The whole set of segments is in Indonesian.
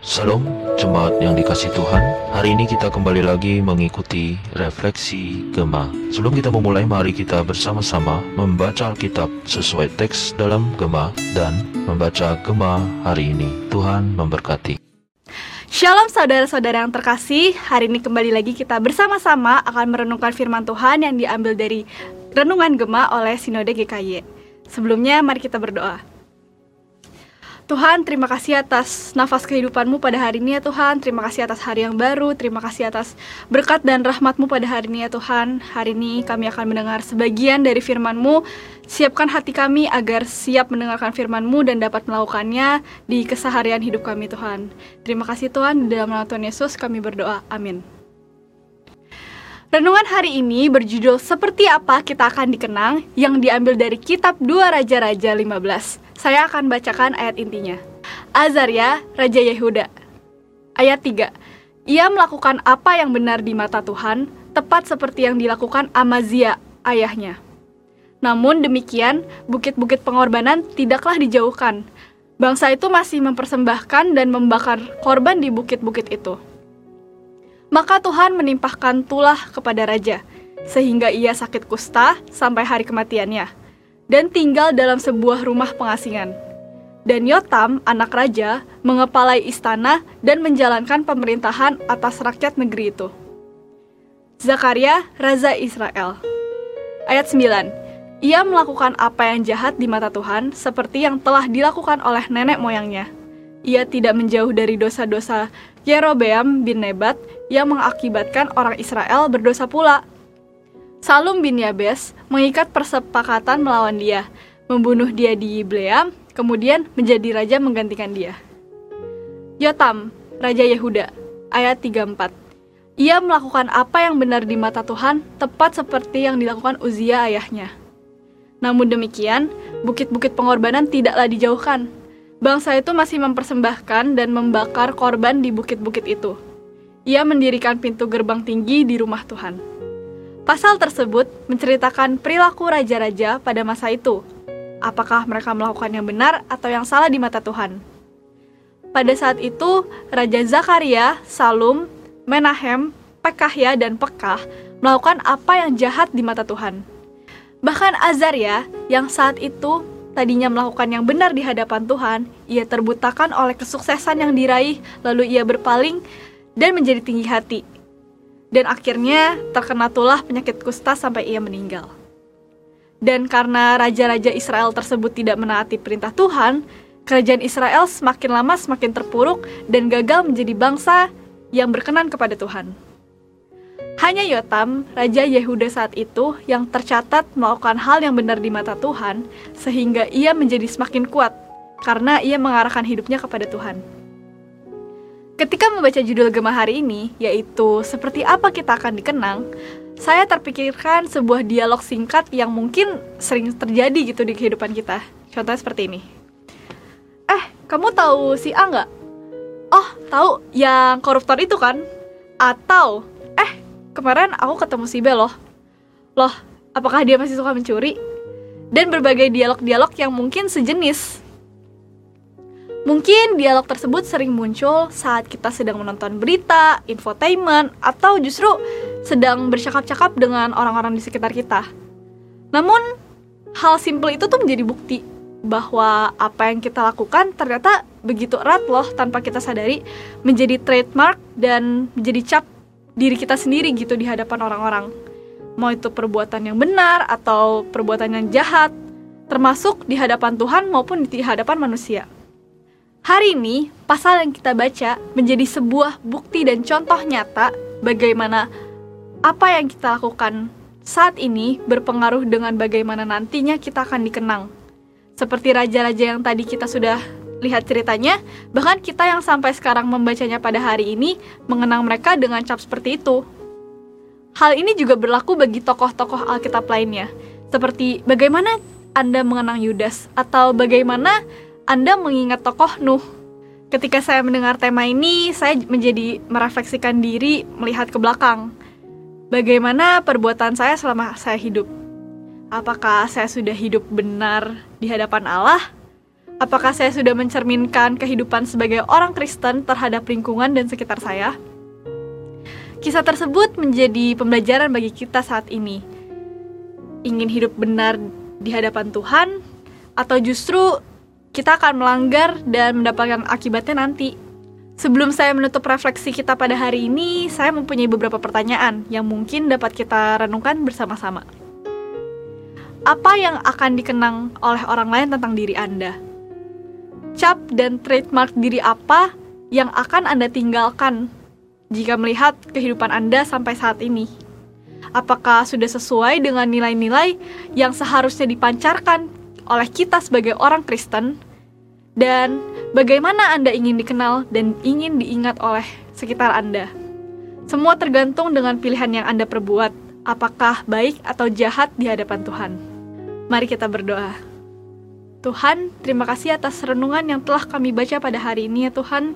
Salam jemaat yang dikasih Tuhan. Hari ini kita kembali lagi mengikuti refleksi Gema Sebelum kita memulai mari kita bersama-sama membaca Alkitab sesuai teks dalam Gema Dan membaca Gema hari ini. Tuhan memberkati. Shalom saudara-saudara yang terkasih. Hari ini kembali lagi kita bersama-sama akan merenungkan firman Tuhan yang diambil dari Renungan Gema oleh Sinode GKY Sebelumnya mari kita berdoa Tuhan, terima kasih atas nafas kehidupanmu pada hari ini ya Tuhan. Terima kasih atas hari yang baru. Terima kasih atas berkat dan rahmatmu pada hari ini ya Tuhan. Hari ini kami akan mendengar sebagian dari firmanmu. Siapkan hati kami agar siap mendengarkan firmanmu dan dapat melakukannya di keseharian hidup kami Tuhan. Terima kasih Tuhan. Dalam nama Tuhan Yesus kami berdoa. Amin. Renungan hari ini berjudul Seperti Apa Kita Akan Dikenang yang diambil dari kitab 2 Raja-Raja 15. Saya akan bacakan ayat intinya. Azaria, Raja Yehuda. Ayat 3. Ia melakukan apa yang benar di mata Tuhan, tepat seperti yang dilakukan Amazia, ayahnya. Namun demikian, bukit-bukit pengorbanan tidaklah dijauhkan. Bangsa itu masih mempersembahkan dan membakar korban di bukit-bukit itu. Maka Tuhan menimpahkan tulah kepada raja, sehingga ia sakit kusta sampai hari kematiannya dan tinggal dalam sebuah rumah pengasingan. Dan Yotam, anak raja, mengepalai istana dan menjalankan pemerintahan atas rakyat negeri itu. Zakaria, Raja Israel Ayat 9 Ia melakukan apa yang jahat di mata Tuhan, seperti yang telah dilakukan oleh nenek moyangnya. Ia tidak menjauh dari dosa-dosa Yerobeam bin Nebat yang mengakibatkan orang Israel berdosa pula. Salum bin Yabes mengikat persepakatan melawan dia, membunuh dia di Yibleam, kemudian menjadi raja menggantikan dia. Yotam, Raja Yehuda, ayat 34. Ia melakukan apa yang benar di mata Tuhan, tepat seperti yang dilakukan Uzia ayahnya. Namun demikian, bukit-bukit pengorbanan tidaklah dijauhkan. Bangsa itu masih mempersembahkan dan membakar korban di bukit-bukit itu. Ia mendirikan pintu gerbang tinggi di rumah Tuhan. Pasal tersebut menceritakan perilaku raja-raja pada masa itu. Apakah mereka melakukan yang benar atau yang salah di mata Tuhan? Pada saat itu, Raja Zakaria, Salum, Menahem, Pekahya, dan Pekah melakukan apa yang jahat di mata Tuhan. Bahkan Azaria, yang saat itu tadinya melakukan yang benar di hadapan Tuhan, ia terbutakan oleh kesuksesan yang diraih, lalu ia berpaling dan menjadi tinggi hati dan akhirnya terkena tulah penyakit kusta sampai ia meninggal. Dan karena raja-raja Israel tersebut tidak menaati perintah Tuhan, kerajaan Israel semakin lama semakin terpuruk dan gagal menjadi bangsa yang berkenan kepada Tuhan. Hanya Yotam, Raja Yehuda saat itu, yang tercatat melakukan hal yang benar di mata Tuhan, sehingga ia menjadi semakin kuat, karena ia mengarahkan hidupnya kepada Tuhan. Ketika membaca judul Gema hari ini, yaitu Seperti Apa Kita Akan Dikenang, saya terpikirkan sebuah dialog singkat yang mungkin sering terjadi gitu di kehidupan kita. Contohnya seperti ini. Eh, kamu tahu si A nggak? Oh, tahu yang koruptor itu kan? Atau, eh, kemarin aku ketemu si B loh. Loh, apakah dia masih suka mencuri? Dan berbagai dialog-dialog yang mungkin sejenis Mungkin dialog tersebut sering muncul saat kita sedang menonton berita, infotainment, atau justru sedang bercakap-cakap dengan orang-orang di sekitar kita. Namun, hal simple itu tuh menjadi bukti bahwa apa yang kita lakukan ternyata begitu erat loh tanpa kita sadari menjadi trademark dan menjadi cap diri kita sendiri gitu di hadapan orang-orang. Mau itu perbuatan yang benar atau perbuatan yang jahat, termasuk di hadapan Tuhan maupun di hadapan manusia. Hari ini, pasal yang kita baca menjadi sebuah bukti dan contoh nyata bagaimana apa yang kita lakukan saat ini berpengaruh dengan bagaimana nantinya kita akan dikenang. Seperti raja-raja yang tadi kita sudah lihat ceritanya, bahkan kita yang sampai sekarang membacanya pada hari ini mengenang mereka dengan cap seperti itu. Hal ini juga berlaku bagi tokoh-tokoh Alkitab lainnya, seperti bagaimana Anda mengenang Yudas atau bagaimana anda mengingat tokoh Nuh. Ketika saya mendengar tema ini, saya menjadi merefleksikan diri melihat ke belakang. Bagaimana perbuatan saya selama saya hidup? Apakah saya sudah hidup benar di hadapan Allah? Apakah saya sudah mencerminkan kehidupan sebagai orang Kristen terhadap lingkungan dan sekitar saya? Kisah tersebut menjadi pembelajaran bagi kita saat ini. Ingin hidup benar di hadapan Tuhan, atau justru kita akan melanggar dan mendapatkan akibatnya nanti. Sebelum saya menutup refleksi kita pada hari ini, saya mempunyai beberapa pertanyaan yang mungkin dapat kita renungkan bersama-sama. Apa yang akan dikenang oleh orang lain tentang diri Anda? Cap dan trademark diri apa yang akan Anda tinggalkan jika melihat kehidupan Anda sampai saat ini? Apakah sudah sesuai dengan nilai-nilai yang seharusnya dipancarkan oleh kita sebagai orang Kristen? Dan bagaimana Anda ingin dikenal dan ingin diingat oleh sekitar Anda? Semua tergantung dengan pilihan yang Anda perbuat, apakah baik atau jahat di hadapan Tuhan. Mari kita berdoa. Tuhan, terima kasih atas renungan yang telah kami baca pada hari ini ya Tuhan.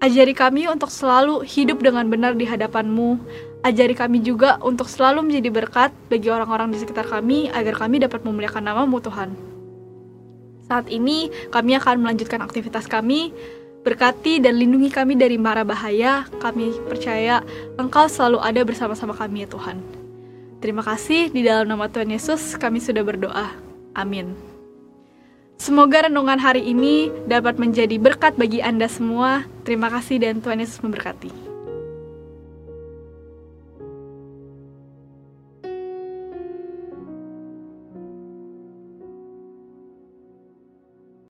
Ajari kami untuk selalu hidup dengan benar di hadapan-Mu. Ajari kami juga untuk selalu menjadi berkat bagi orang-orang di sekitar kami agar kami dapat memuliakan nama-Mu Tuhan. Saat ini kami akan melanjutkan aktivitas kami. Berkati dan lindungi kami dari mara bahaya. Kami percaya Engkau selalu ada bersama-sama kami ya Tuhan. Terima kasih di dalam nama Tuhan Yesus kami sudah berdoa. Amin. Semoga renungan hari ini dapat menjadi berkat bagi Anda semua. Terima kasih dan Tuhan Yesus memberkati.